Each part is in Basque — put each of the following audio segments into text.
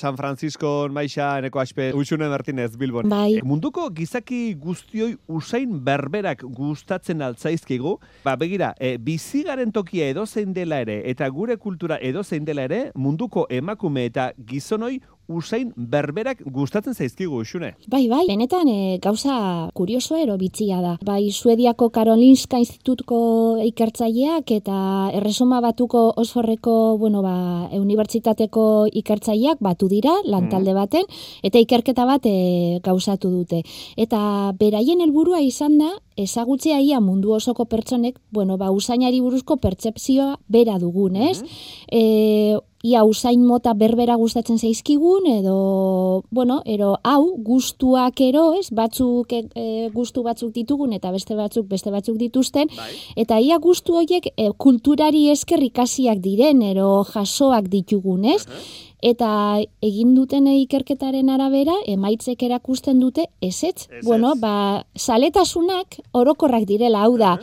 San Francisco Maixa eneko aspe Uxune Martinez Bilbon. Bai. E, munduko gizaki guztioi usain berberak gustatzen altzaizkigu. Ba, begira, e, bizigaren tokia edo zein dela ere eta gure kultura edo zein dela ere munduko emakume eta gizonoi usain berberak gustatzen zaizkigu, Uxune. Bai, bai, benetan e, gauza kurioso ero bitzia da. Bai, Suediako Karolinska Institutuko ikertzaileak eta erresuma batuko osforreko, bueno, ba, unibertsitateko ikertzaileak batu dira, lantalde baten, eta ikerketa bat e, gauzatu dute. Eta beraien helburua izan da, ezagutzea ia mundu osoko pertsonek, bueno, ba, usainari buruzko pertsepzioa bera dugun, ez? E, ia usain mota berbera gustatzen zaizkigun edo bueno, ero hau gustuak ero, ez? Batzuk e, gustu batzuk ditugun eta beste batzuk beste batzuk dituzten Bai. eta ia gustu horiek e, kulturari esker ikasiak diren ero jasoak ditugun, ez? Eta egin duten ikerketaren arabera, emaitzek erakusten dute ezetz. Ezetz. Bueno, ba, saletasunak orokorrak direla, hau da,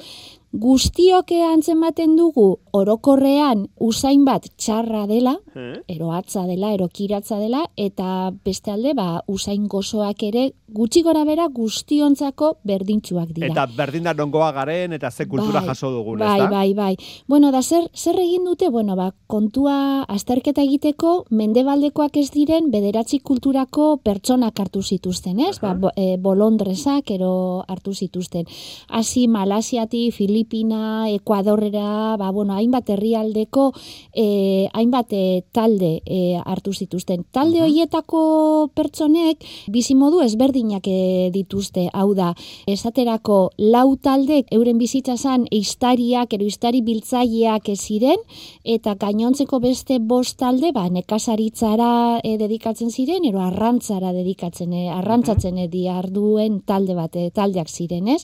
guztiok antzematen dugu orokorrean usain bat txarra dela, Eh? ero atza dela, ero kiratza dela, eta beste alde, ba, usain gozoak ere gutxi gora bera guztiontzako berdintsuak dira. Eta berdin da nongoa garen eta ze kultura Bai, jaso dugun, bai, ezta? bai, bai. Bueno, da zer, zer egin dute, bueno, ba, kontua azterketa egiteko, mendebaldekoak ez diren bederatzi kulturako pertsonak hartu zituzten, ez? Ba, bo, e, bolondresak ero hartu zituzten. Hasi Malasiati, Filipina, Ekuadorrera, ba, bueno, hainbat herrialdeko e, hainbat e, talde e, hartu zituzten. Talde horietako pertsonek bizimodu ezberdinak e, dituzte, hau da, esaterako lau taldek euren bizitza zan eistariak, ero eistari biltzaileak ez ziren, eta gainontzeko beste bost talde, ba, nekazaritzara e, dedikatzen ziren, ero arrantzara dedikatzen, e, arrantzatzen e, diarduen talde bat, e, taldeak ziren, ez?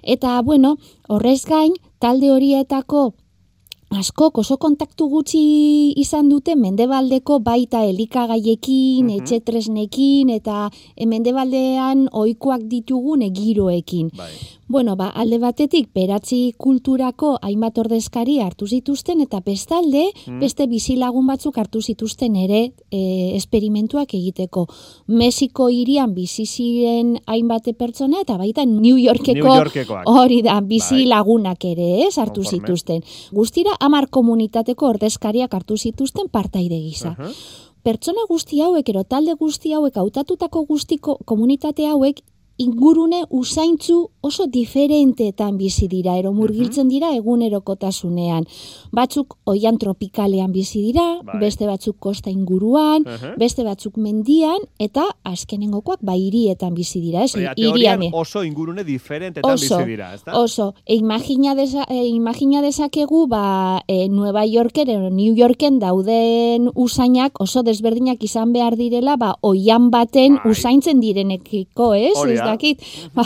Eta, bueno, horrez gain, talde horietako askok oso kontaktu gutxi izan dute mendebaldeko baita elikagaiekin, Mhm. etxetresnekin eta e, mendebaldean ohikoak ditugun egiroekin. Bai. Bueno, ba, alde batetik, beratzi kulturako hainbat ordezkari hartu zituzten, eta bestalde, Mm. beste bizilagun batzuk hartu zituzten ere e, esperimentuak egiteko. Mexiko hirian bizi ziren hainbat pertsona, eta baita New Yorkeko New hori da, Bai. lagunak ere, ez, hartu Konforme. zituzten. Guztira, amar komunitateko ordezkariak hartu zituzten partaide gisa Aha. pertsona guzti hauek, ero talde guzti hauek, hautatutako guztiko komunitate hauek, ingurune usaintzu oso diferenteetan bizi dira, ero murgiltzen dira egunerokotasunean. Batzuk oian tropikalean bizi dira, Bai. beste batzuk kosta inguruan, Aha. beste batzuk mendian, eta azkenengokoak ba hirietan bizi dira, ez? Teorian oso ingurune diferentetan Oso, bizi dira, ezta? Oso, e, imagina, desa, e, imagina dezakegu, ba, e, Nueva Yorken, edo New Yorken dauden usainak oso desberdinak izan behar direla, ba, oian baten Bai. usaintzen direnekiko, ez? Hori da. Dakit, ba,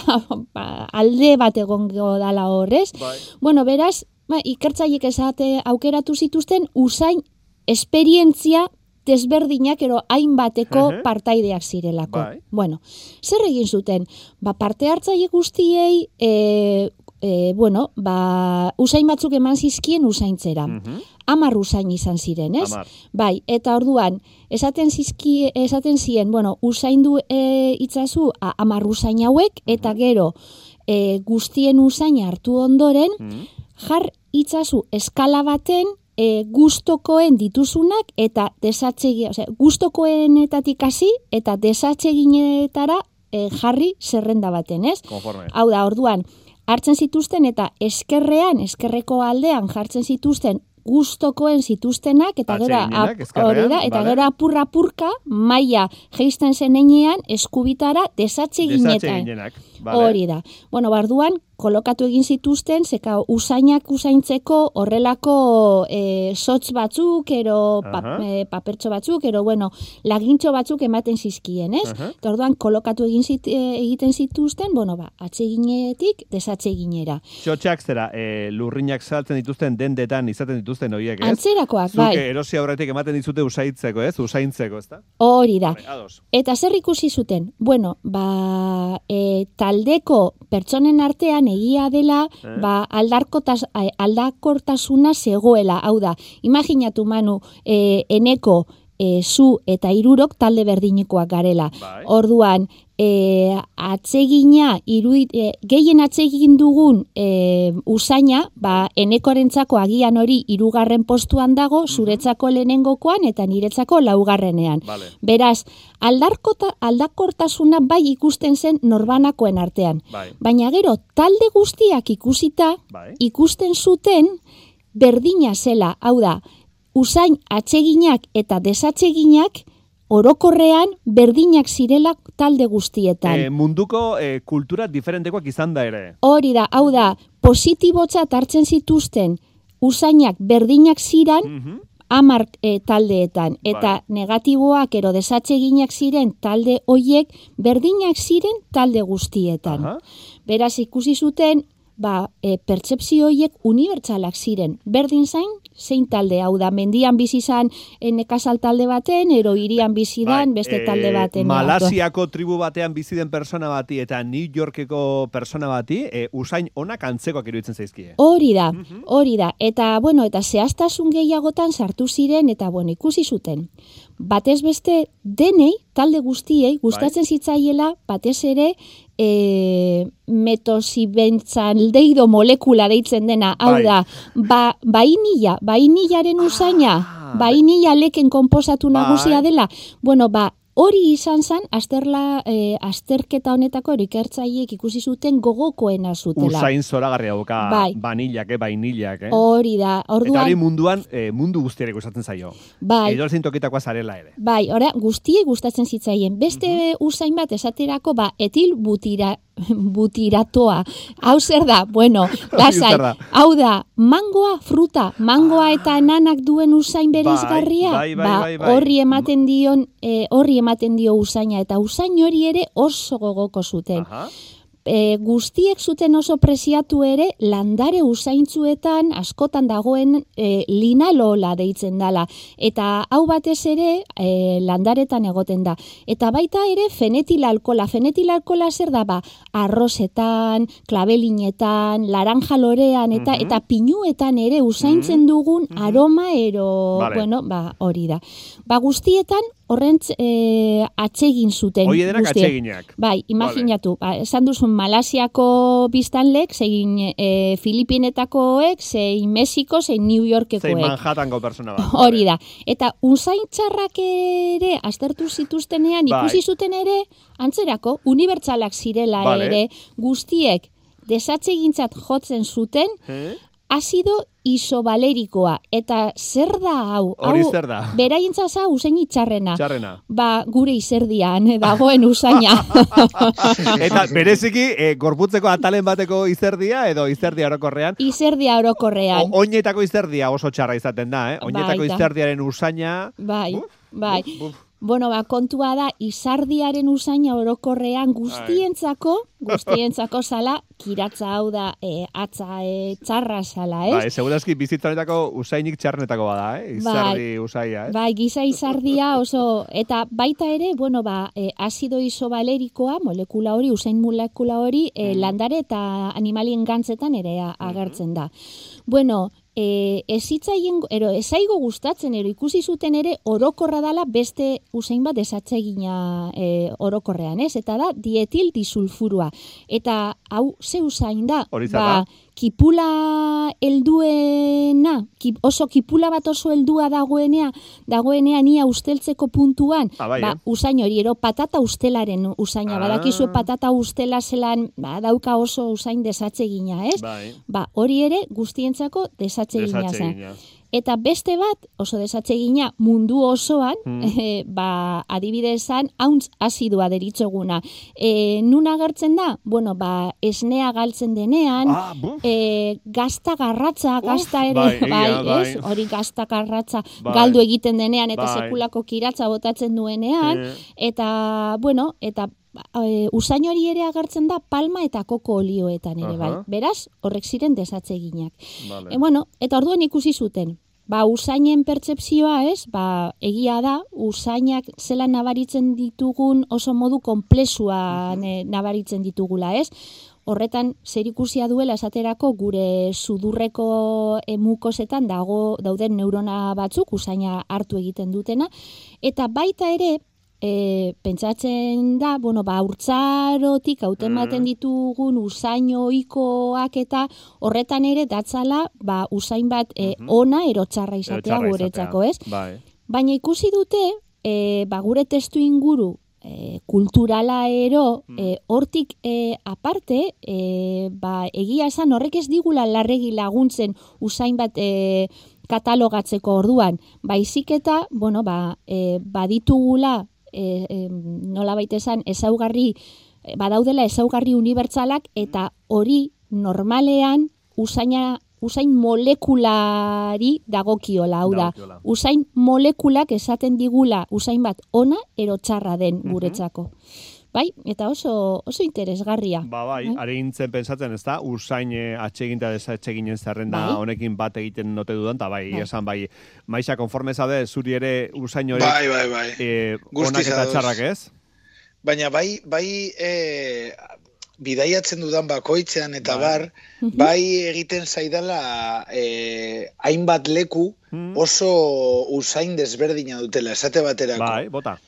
ba, alde bat egongo dala horrez. Bai. Bueno, beraz, ba, ikertzaiek esate aukeratu zituzten usain esperientzia desberdinak ero hainbateko Ehe. partaideak zirelako. Bai. Bueno, zer egin zuten? Ba, parte hartzaile guztiei, e, e, bueno, ba, usain batzuk eman zizkien usaintzera. Mhm. Amar usain izan ziren, ez? Hamar. Bai, eta orduan, esaten zizki, esaten zien, bueno, usaindu e, itzazu a, amar usain hauek, eta gero e, guztien usain hartu ondoren, Mhm. jar itzazu eskala baten e, gustokoen dituzunak eta desatsegi, osea, gustokoenetatik hasi eta desatseginetara e, jarri zerrenda baten, ez? Konforme. Hau da, orduan, hartzen zituzten eta eskerrean, eskerreko aldean jartzen zituzten gustokoen zituztenak eta gero hori da eta vale. gero apurra apurka maila jeisten zenean eskubitara desatseginetan. Desatseginenak. Vale. Hori da. Bueno, barduan, kolokatu egin zituzten, zeka usainak usaintzeko horrelako e, sotz batzuk, ero pa, Aha. e, papertxo batzuk, ero bueno, lagintxo batzuk ematen zizkien, ez? Aha. Eta orduan, kolokatu egin zit, e, egiten zituzten, bueno, ba, atseginetik desatseginera. Txotxak zera, e, lurrinak saltzen dituzten dendetan izaten dituzten horiek, ez? Antzerakoak, Zuke bai, erosi aurretik ematen dizute usaitzeko, ez? Usaintzeko, ezta? hori da. Eta zer ikusi zuten? Bueno, ba, e, taldeko pertsonen artean egia dela, Eh? ba, aldarkotas, a- aldakortasuna zegoela. Hau da, imaginatu manu, e, eneko e, zu eta irurok talde berdinikoak garela. Bai. Orduan, e, atsegina, irudit, e, gehien atsegin dugun e, usaina, ba, enekorentzako agian hori irugarren postuan dago, zuretzako lehenengokoan eta niretzako laugarrenean. Vale. Beraz, aldarkota, aldakortasuna bai ikusten zen norbanakoen artean. Bai. Baina gero, talde guztiak ikusita, Bai. ikusten zuten berdina zela, hau da, usain atseginak eta desatseginak orokorrean berdinak zirela talde guztietan. E, munduko e, kultura diferentekoak izan da ere. Hori da, hau da, positibotzat hartzen zituzten usainak berdinak ziran, Mhm. amar e, taldeetan, eta negatiboak ero desatseginak ziren talde hoiek berdinak ziren talde guztietan. Aha. Beraz ikusi zuten, ba, e, pertsepzio horiek unibertsalak ziren. Berdin zain, zein talde, hau da, mendian bizi zan e, nekazal talde baten, ero irian bizi dan Bai, beste e, talde baten. Malasiako tribu batean bizi den persona bati eta New Yorkeko persona bati, e, usain onak antzekoak iruditzen zaizkie. Hori da, hori da. Eta, bueno, eta zehaztasun gehiagotan sartu ziren, eta, bueno, ikusi zuten. Batez beste, denei, talde guztiei, gustatzen zitzaiela, batez ere, e, metosibentzaldeido molekula deitzen dena, hau Bai. da, ba, bainila, bainilaren usaina, Ah, bainila leken konposatu Bai. nagusia dela, bueno, ba, hori izan zen, azterla, e, azterketa honetako erikertzaiek ikusi zuten gogokoena zutela. Usain zoragarria dauka Bai. banillak, eh, bainillak, eh? Hori da, Eta hori orduan, munduan, e, mundu guztiare gustatzen zaio. bai, Edo tokitakoa zarela ere. bai, ora, guztiei gustatzen zitzaien. Beste usain bat esaterako, ba, etil butira, butiratoa. Hau zer da? Bueno, lasai. Hau da, mangoa, fruta, mangoa eta nanak duen usain bereizgarria, bai, bai, ba, bai, bai. horri ematen dion, eh, horri ematen dio usaina, eta usain hori ere oso gogoko zuten. Aha. E, guztiek zuten oso preziatu ere landare usaintzuetan askotan dagoen e, linalola deitzen dala. Eta hau batez ere e, landaretan egoten da. Eta baita ere fenetilalkola. Fenetilalkola zer da ba? Arrozetan, klabelinetan, laranja lorean eta Mhm. eta pinuetan ere usaintzen dugun aroma ero, Vale. bueno, ba hori da. Ba guztietan horrentz e, atsegin zuten. Hoi denak guztiek. atseginak. Bai, imaginatu, ba, esan duzun Malasiako biztanlek, zein e, Filipinetakoek, zein Mexiko, zein New Zein Yorkekoek. Manhattango persona bat. Hori da. Eta unzain txarrak ere aztertu zituztenean Bai. ikusi zuten ere antzerako unibertsalak zirela Vale. ere guztiek desatsegintzat jotzen zuten Eh? Azido isobalerikoa eta zer da hau? Hori hau zer da? Beraientzat za usain itxarrena. Txarrena. Ba, gure izerdian eh, dagoen usaina. Eta bereziki, e, gorputzeko atalen bateko izerdia edo izerdia orokorrean, izerdia orokorrean. o, oinetako izerdia oso txarra izaten da, eh? Oinetako Baita. izerdiaren usaina... Bai, Buf, bai. buf, buf. Bueno, ba, kontua da, izardiaren usaina orokorrean guztientzako, guztientzako zala, kiratza hau da, e, atza, e, txarra zala, ez? Bai, segurazki bizitzanetako usainik txarnetako bada, eh? Izerdi usaia, eh? Bai, giza izardia oso, eta baita ere, bueno, ba, e, azido isobalerikoa, molekula hori, usain molekula hori, e, landare eta animalien gantzetan ere a- agertzen da. Bueno, e, ezitzaien, ero, ezaigo gustatzen, ero ikusi zuten ere orokorra dala beste usain bat desatzegina e, orokorrean, ez? Eta da dietil disulfurua. Eta hau ze usain da? Hori zer ba, da? Kipula helduena, kip, oso kipula bat oso heldua dagoenea, dagoenean ia usteltzeko puntuan, Ah, bai, ba, eh? usain hori, ero patata ustelaren usaina, Ah. badakizue patata ustela zelan, ba, dauka oso usain desatzegina, ez? Bai, Ba, hori ere guztientzako desatzegina zen. Desatsegina. Eta beste bat, oso desatzegina mundu osoan, Hmm. eh, ba, adibidez zan, hauntz azidua deritzoguna. E, nun agertzen da? Bueno, ba, esnea galtzen denean, Ah, buf. e, gazta garratza, Uf, gazta ere, bai, bai, egia, bai. ez? Hori gazta garratza Bai. galdu egiten denean eta Bai. sekulako kiratza botatzen duenean, Eh. eta, bueno, eta e, usain hori ere agertzen da palma eta koko olioetan ere, bai. Beraz, horrek ziren desatzeginak. Vale. E, bueno, eta orduan ikusi zuten. Ba, usainen pertsepzioa, ez? Ba, egia da, usainak zelan nabaritzen ditugun oso modu konplezuan eh, nabaritzen ditugula, ez? horretan zer ikusia duela esaterako gure sudurreko emukosetan dago dauden neurona batzuk usaina hartu egiten dutena eta baita ere e, pentsatzen da, bueno, ba, urtzarotik hautematen mm. ditugun usain oikoak eta horretan ere datzala, ba, usain bat e, mhm. ona erotxarra izatea guretzako, ez? Bai. Baina ikusi dute, e, ba, gure testu inguru e, kulturala ero, mm. e, hortik e, aparte, e, ba, egia esan horrek ez digula larregi laguntzen usain bat e, katalogatzeko orduan, baizik eta, bueno, ba, e, baditugula e, e, nola baita esan, ezaugarri, badaudela ezaugarri unibertsalak, eta hori normalean usaina usain molekulari dagokiola, hau da. Usain molekulak esaten digula usain bat ona ero txarra den guretzako. Bai, eta oso oso interesgarria. Ba, bai, bai? ari intzen pensatzen, ez da, usain eh, atxeginta desatxeginen zerrenda bai? honekin bat egiten note dudan, eta bai, bai, esan bai, maixa konforme zade, zuri ere usain hori bai, bai, bai. Eh, onak eta txarrak ez? Baina bai, bai, eh, bidaiatzen dudan bakoitzean eta bai. bar, mhm. bai egiten zaidala eh, hainbat leku mhm. oso usain desberdina dutela, esate baterako. Bai, bota.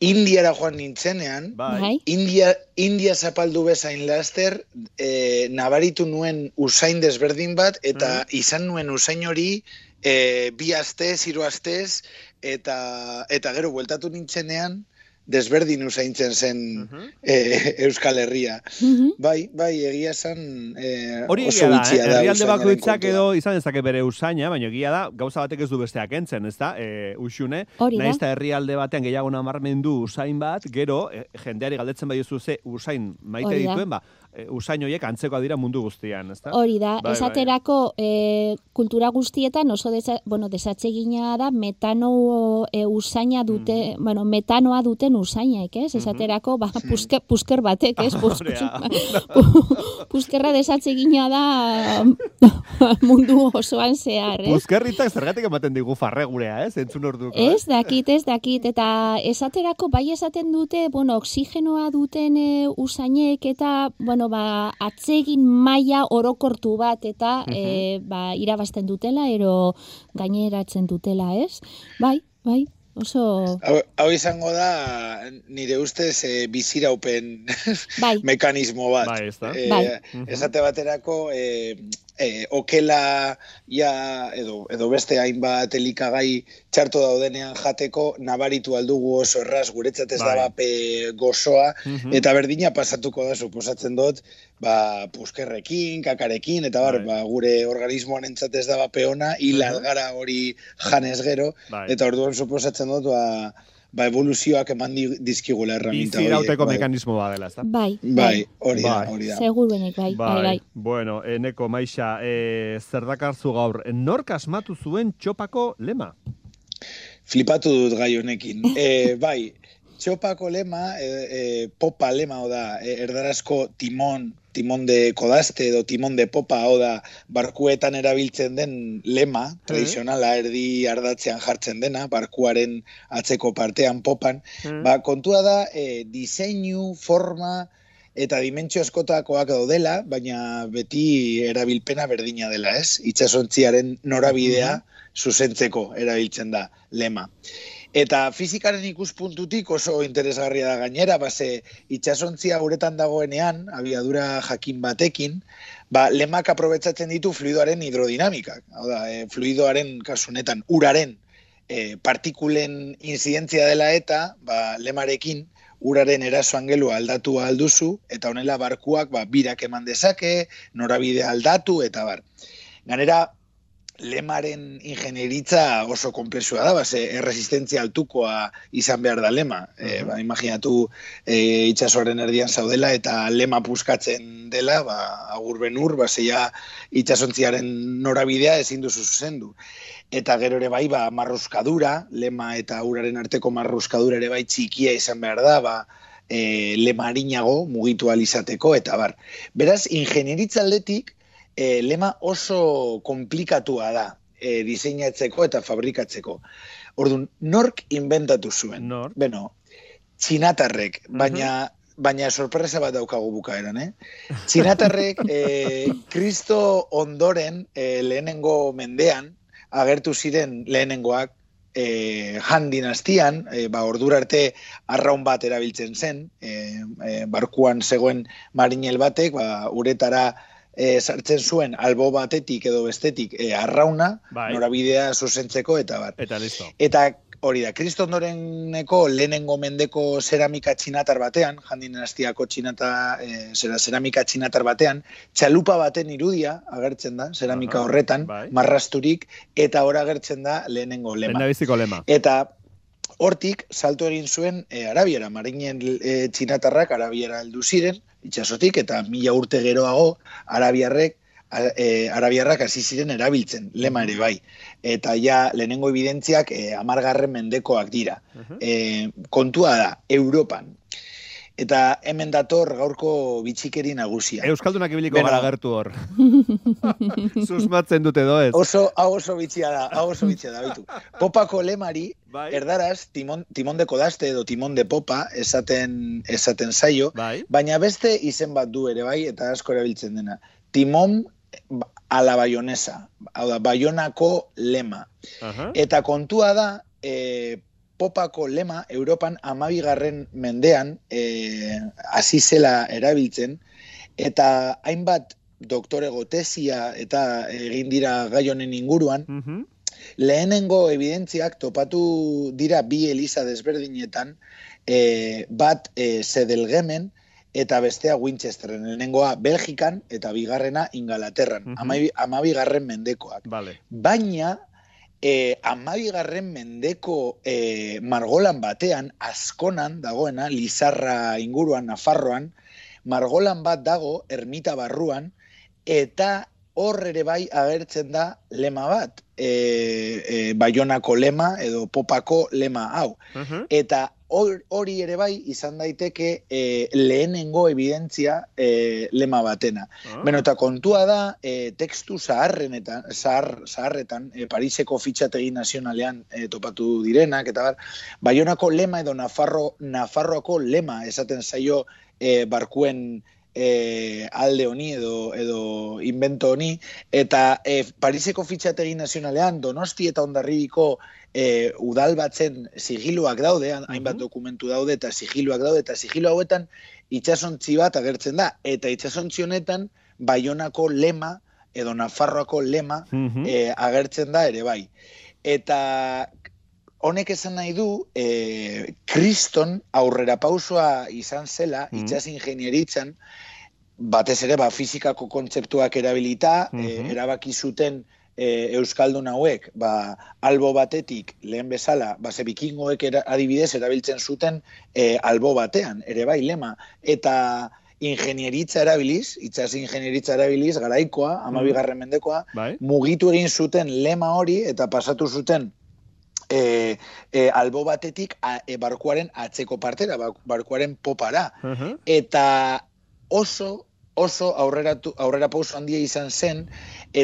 Indiara joan nintzenean, bai. bai. India, India zapaldu bezain laster, e, nabaritu nuen usain desberdin bat, eta mm. izan nuen usain hori e, bi astez, hiru astez, eta, eta gero, bueltatu nintzenean, desberdin usaintzen zen uh Euskal Herria. Bai, bai, egia esan e, Hori egia da, eh? herrialde bakoitzak edo izan dezake bere usaina, baina egia da, gauza batek ez du besteak entzen, ez da, e, usune, nahiz herrialde batean gehiago namarmendu usain bat, gero, jendeari galdetzen bai ze usain maite dituen, ba, e, usain horiek antzekoa dira mundu guztian, ezta? Hori da, bai, bai. esaterako e, kultura guztietan oso desa, bueno, desatzegina da metano e, usaina dute, mm. bueno, metanoa duten usainak, ez? Mhm. Esaterako, ba, puske, pusker batek, ez? Pus, puskerra desatzegina da mundu osoan zehar, ez? Puskerritak zergatik ematen digu farre gurea, ez? Entzun orduko. Ez, dakit, ez, dakit, eta esaterako, bai esaten dute, bueno, oksigenoa duten e, usainek eta, bueno, ba, atsegin maila orokortu bat eta e, ba, irabazten dutela, ero gaineratzen dutela, ez? Bai, bai, oso... Hau, izango da, nire ustez, e, biziraupen bai. mekanismo bat. Bai, ez da. E, bai. Esate baterako, e, e, okela ja, edo, edo beste hainbat elikagai txarto daudenean jateko nabaritu aldugu oso erraz guretzat ez bai. da pe gozoa mhm. eta berdina pasatuko da suposatzen dut ba, puskerrekin, kakarekin eta bar, bai. ba, gure organismoan entzat ez da peona hila mhm. gara hori janez gero bai. eta orduan suposatzen dut ba, ba, evoluzioak eman dizkigula erraminta hori. Bizirauteko bai. mekanismo bat dela, ezta? Bai, bai, bai, hori da, bai. hori da. Segur benek, bai, bai, bai. Bueno, eneko maixa, e, zer dakarzu gaur, nork asmatu zuen txopako lema? Flipatu dut gai honekin. e, bai, txopako lema, e, e, popa lema, oda, e, erdarazko timon, timon de kodaste edo timon de popa, hau da, barkuetan erabiltzen den lema, mm. tradizionala erdi ardatzean jartzen dena, barkuaren atzeko partean popan, mm. ba, kontua da, e, diseinu, forma, eta dimentsio askotakoak daudela, baina beti erabilpena berdina dela, ez? Itxasontziaren norabidea mm zuzentzeko erabiltzen da lema. Eta fizikaren ikuspuntutik oso interesgarria da gainera, base itxasontzia uretan dagoenean, abiadura jakin batekin, ba, lemak aprobetsatzen ditu fluidoaren hidrodinamikak. Hau da, e, fluidoaren kasunetan uraren e, partikulen inzidentzia dela eta ba, lemarekin uraren eraso angelu aldatu alduzu, eta honela barkuak ba, birak eman dezake, norabide aldatu, eta bar. Ganera, lemaren ingenieritza oso komplexua da, base, erresistentzia altukoa izan behar da lema. E, ba, imaginatu e, itxasoaren erdian zaudela eta lema puskatzen dela, ba, agur benur, base ja itxasontziaren norabidea ezin duzu zuzendu. Eta gero ere bai, ba, marruskadura, lema eta uraren arteko marruskadura ere bai txikia izan behar da, ba, e, lema harinago mugitu alizateko, eta bar. Beraz, ingenieritza aldetik, e, lema oso komplikatua da e, diseinatzeko eta fabrikatzeko. Orduan, nork inventatu zuen? Nork? Beno, txinatarrek, baina baina sorpresa bat daukagu bukaeran, eh? Txinatarrek, eh, kristo ondoren eh, lehenengo mendean, agertu ziren lehenengoak, eh, Han dinastian, eh, ba, ordura arte arraun bat erabiltzen zen, eh, eh, barkuan zegoen marinel batek, ba, uretara eh, sartzen zuen albo batetik edo bestetik eh, arrauna, Bai. norabidea zuzentzeko eta bar. Eta listo. Eta hori da, kristo ondoreneko lehenengo mendeko zeramika txinatar batean, jandin dinastiako txinata, e, zera, zeramika txinatar batean, txalupa baten irudia agertzen da, zeramika Aha, horretan, bai. marrasturik, eta hor agertzen da lehenengo lema. Lenda lema. Eta hortik salto egin zuen e, Arabiara, marinen e, txinatarrak Arabiara heldu ziren, itxasotik, eta mila urte geroago Arabiarrek e, Arabiarrak hasi ziren erabiltzen, lema ere bai. Eta ja lehenengo evidentziak e, amargarren mendekoak dira. E, kontua da, Europan. Eta hemen dator gaurko bitxikeri nagusia. Euskaldunak ibiliko gara gertu hor. Susmatzen dute edo ez. Oso, hau oso bitxia da, hau oso bitxia da, bitu. Popako lemari, Bai. erdaraz, timon, timon de kodaste edo timon de popa esaten, esaten zaio, Bai. baina beste izen bat du ere bai, eta asko erabiltzen dena. Timon a la bayonesa, hau da, bayonako lema. Aha. Eta kontua da, e, popako lema Europan amabigarren mendean e, zela erabiltzen, eta hainbat doktorego tesia eta egin dira gai honen inguruan, Mhm. Lehenengo evidentziak topatu dira bi eliza desberdinetan, e, bat e, Zedelgemen eta bestea Winchesterren. Lehenengoa Belgikan eta bigarrena Ingalaterran. Mhm. Amabi, amabigarren mendekoak. Vale. Baina, e, amabigarren mendeko e, margolan batean, askonan dagoena, Lizarra inguruan, Nafarroan, margolan bat dago, ermita barruan, eta hor ere bai agertzen da lema bat, e, e, Baionako lema edo Popako lema hau. Mhm. Eta hor- hori ere bai izan daiteke e, lehenengo evidentzia e, lema batena. Ah. Beno, eta kontua da, e, tekstu zaharrenetan, zahar, zaharretan, e, Pariseko fitxategi nazionalean e, topatu direnak, eta bar, Baionako lema edo Nafarro, Nafarroako lema esaten zaio e, barkuen e, alde honi edo, edo invento honi, eta e, Pariseko fitxategi nazionalean Donosti eta Ondarribiko e, udal batzen sigiluak daude, hainbat dokumentu daude eta sigiluak daude, eta sigilu hauetan itsasontzi bat agertzen da, eta itsasontzi honetan Baionako lema edo Nafarroako lema e, agertzen da ere bai. Eta honek esan nahi du, e, kriston aurrera pausua izan zela, Mhm. itsas ingenieritzan, batez ere ba, fizikako kontzeptuak erabilita, Mhm. e, erabaki zuten e, Euskaldun hauek, ba, albo batetik, lehen bezala, ba, ze bikingoek era, adibidez erabiltzen zuten e, albo batean, ere bai, lema, eta ingenieritza erabiliz, itsas ingenieritza erabiliz, garaikoa, amabigarren mendekoa, Bai. mugitu egin zuten lema hori eta pasatu zuten e, e, albo batetik a, e, barkuaren atzeko partera, ba- barkuaren popara. Mhm. Eta oso oso aurreratu, aurrera pauso handia izan zen,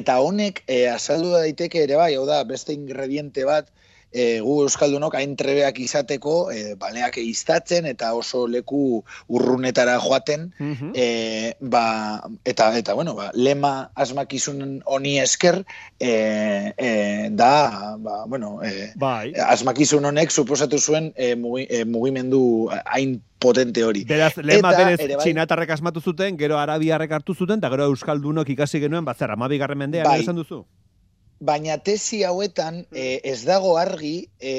eta honek e, azaldu daiteke ere bai, hau da, beste ingrediente bat, e, gu Euskaldunok hain trebeak izateko, e, baleak eiztatzen, eta oso leku urrunetara joaten, Mhm. e, ba, eta, eta bueno, ba, lema asmakizun honi esker, e, e, da, ba, bueno, e, Bai. asmakizun honek suposatu zuen e, mugi, e, mugimendu hain potente hori. Beraz, lema Eta, berez ere bai- txinatarrek asmatu zuten, gero arabiarrek hartu zuten, eta gero euskaldunok ikasi genuen, batzera, amabigarren mendean, Bai. esan duzu? Baina tesi hauetan e, ez dago argi e,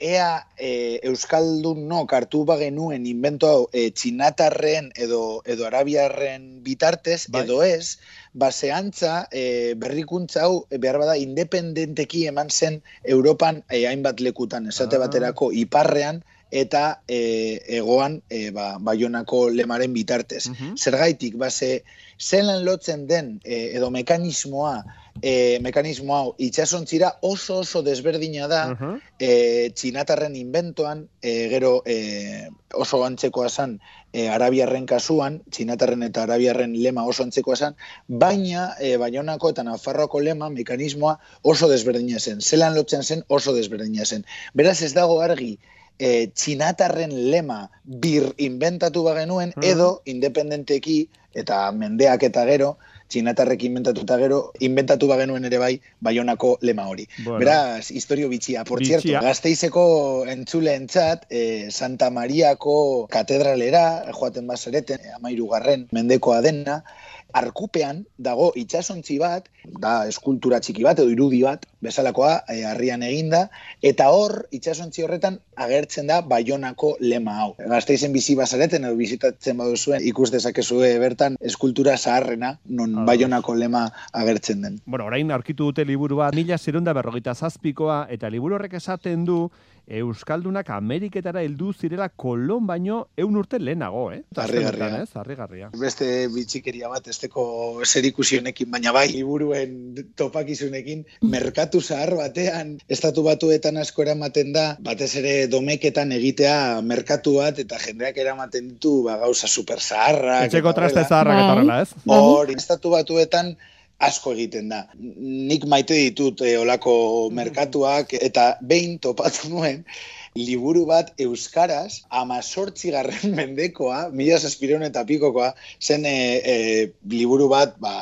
ea e, Euskaldunok hartu bagenuen invento hau e, txinatarren edo, edo arabiarren bitartez, Bai. edo ez, baseantza e, berrikuntza hau behar bada independenteki eman zen Europan e, hainbat lekutan, esate Ah. baterako iparrean eta e, egoan e, ba, baionako lemaren bitartez. Mhm. Zergaitik, base, zelan lotzen den e, edo mekanismoa, e, mekanismo hau itxasontzira oso oso desberdina da Mhm. e, txinatarren inventoan, e, gero e, oso antzekoa zan e, arabiarren kasuan, txinatarren eta arabiarren lema oso antzekoa zan, baina e, Baionako eta Nafarroako lema mekanismoa oso desberdina zen. Zelan lotzen zen oso desberdina zen. Beraz ez dago argi e, txinatarren lema bir inventatu bagenuen, Mhm. edo independenteki eta mendeak eta gero, txinatarrek inventatu eta gero, inventatu bagenuen ere bai, baionako lema hori. Bueno. Beraz, historio bitxia. Por Bitxia. cierto, gazteizeko entzuleentzat, eh, Santa Mariako katedralera, joaten bazareten, amairu mendekoa dena, arkupean dago itsasontzi bat, da eskultura txiki bat edo irudi bat, bezalakoa eh, harrian eginda, eta hor itsasontzi horretan agertzen da Baionako lema hau. Gazteizen bizi bazareten edo bizitatzen baduzuen ikus dezakezue bertan eskultura zaharrena non Ados. Baionako lema agertzen den. Bueno, orain aurkitu dute liburu bat, mila zerunda berrogeita zazpikoa, eta liburu horrek esaten du, Euskaldunak Ameriketara heldu zirela kolon baino eun urte lehenago, eh? Harrigarria. azkenetan, Ez, harrigarria. beste bitxikeria bat esteko zerikusi honekin, baina bai, liburuen topakizunekin, merkatu zahar batean, estatu batuetan asko eramaten da, batez ere domeketan egitea merkatu bat, eta jendeak eramaten ditu ba, gauza super zaharrak. Etxeko traste zaharrak eta Bai. horrela, ez? Hor, estatu batuetan asko egiten da. Nik maite ditut eh, olako merkatuak, eta behin topatu nuen, liburu bat euskaraz, amazortzi garren mendekoa, mila zazpireun eta pikokoa, zen e, e, liburu bat, ba,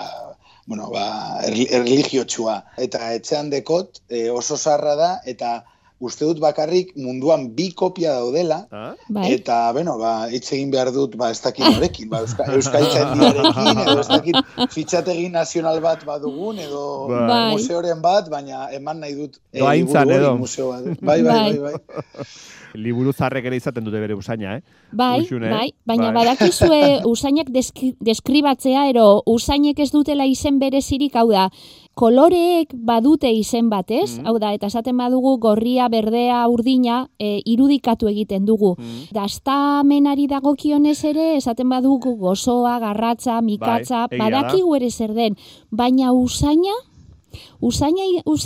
bueno, ba, erli- erlijiotsua. Eta etxean dekot, e, oso zarra da, eta uste dut bakarrik munduan bi kopia daudela, Ah? Bai. Eta, bueno, ba, hitz egin behar dut, ba, ez dakit norekin, ba, Euska, Euskaltzaindiarekin, edo ez dakit fitxategi nazional bat badugun, edo Bai. Bai. museoren bat, baina eman nahi dut eh, Dohaintzan liburu hori edo. museo bat. Bai, bai, bai, bai. Liburu zarrek ere izaten dute bere usaina, eh? Bai, Uxune, bai, baina bai. badakizue usainak deski, deskribatzea, ero usainek ez dutela izen berezirik, hau da, koloreek badute izen bat, ez? Mhm. Hau da, eta esaten badugu gorria, berdea, urdina, e, irudikatu egiten dugu. Mm. Dastamenari dagokionez ere, esaten badugu gozoa, garratza, mikatza, Bai, badakigu ere zer den. Baina usaina, usaina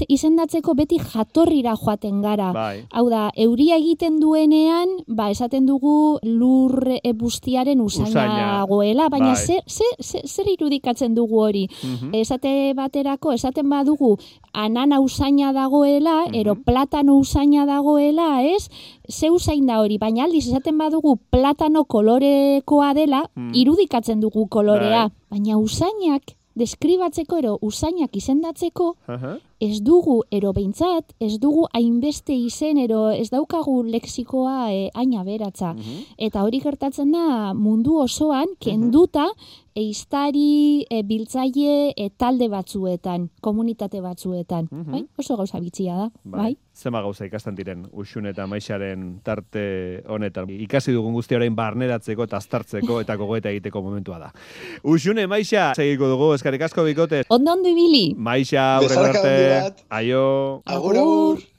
izendatzeko beti jatorrira joaten gara. Bai. Hau da, euria egiten duenean, ba, esaten dugu lur e, bustiaren usaina, Usaina. goela, baina Bai. zer, zer, zer, zer irudikatzen dugu hori? Mhm. Esate baterako, esaten badugu, anana usaina dagoela, Mhm. ero platano usaina dagoela, ez? Ze usain da hori, baina aldiz esaten badugu platano kolorekoa dela, Mhm. irudikatzen dugu kolorea. Bai. Baina usainak, deskribatzeko ero usainak izendatzeko, Aha. ez dugu, ero behintzat, ez dugu hainbeste izen, ero ez daukagu leksikoa e, aina beratza. Mhm. Eta hori gertatzen da mundu osoan, kenduta, eiztari, e, biltzaile, e, talde batzuetan, komunitate batzuetan. Mhm. Bai? Oso gauza bitxia da, bai? Zema gauza ikasten diren Uxun eta Maixaren tarte honetan. Ikasi dugun guztia orain barneratzeko eta aztartzeko eta gogoeta egiteko momentua da. Uxune, Maixa, segiko dugu, eskarrik asko bikote. Ondo ondo ibili! Maixa, aurreko handi arte. Aio. Agur, agur.